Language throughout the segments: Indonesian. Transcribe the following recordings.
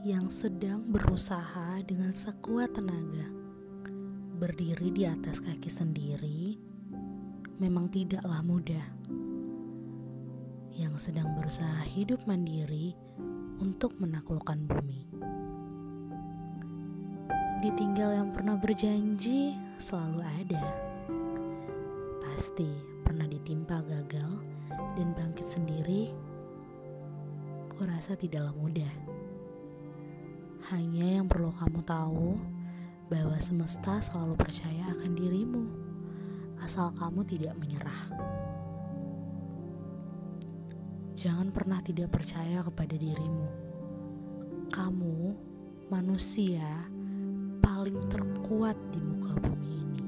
yang sedang berusaha dengan sekuat tenaga berdiri di atas kaki sendiri memang tidaklah mudah. Yang sedang berusaha hidup mandiri untuk menaklukkan bumi. Ditinggal yang pernah berjanji selalu ada. Pasti pernah ditimpa gagal dan bangkit sendiri. Kurasa tidaklah mudah. Hanya yang perlu kamu tahu bahwa semesta selalu percaya akan dirimu asal kamu tidak menyerah. Jangan pernah tidak percaya kepada dirimu. Kamu manusia paling terkuat di muka bumi ini.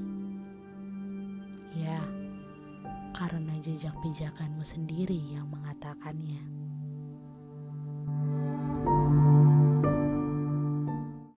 Ya, karena jejak pijakanmu sendiri yang mengatakannya.